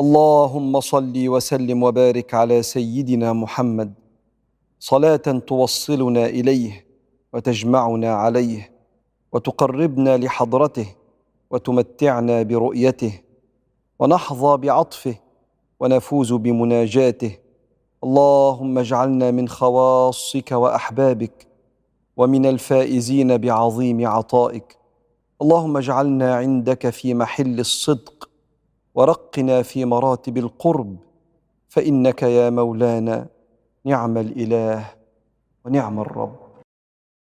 اللهم صل وسلم وبارك على سيدنا محمد. صلاة توصلنا إليه وتجمعنا عليه وتقربنا لحضرته وتمتعنا برؤيته ونحظى بعطفه ونفوز بمناجاته. اللهم اجعلنا من خواصك وأحبابك ومن الفائزين بعظيم عطائك. اللهم اجعلنا عندك في محل الصدق ورقنا في مراتب القرب فإنك يا مولانا نعم الإله ونعم الرب.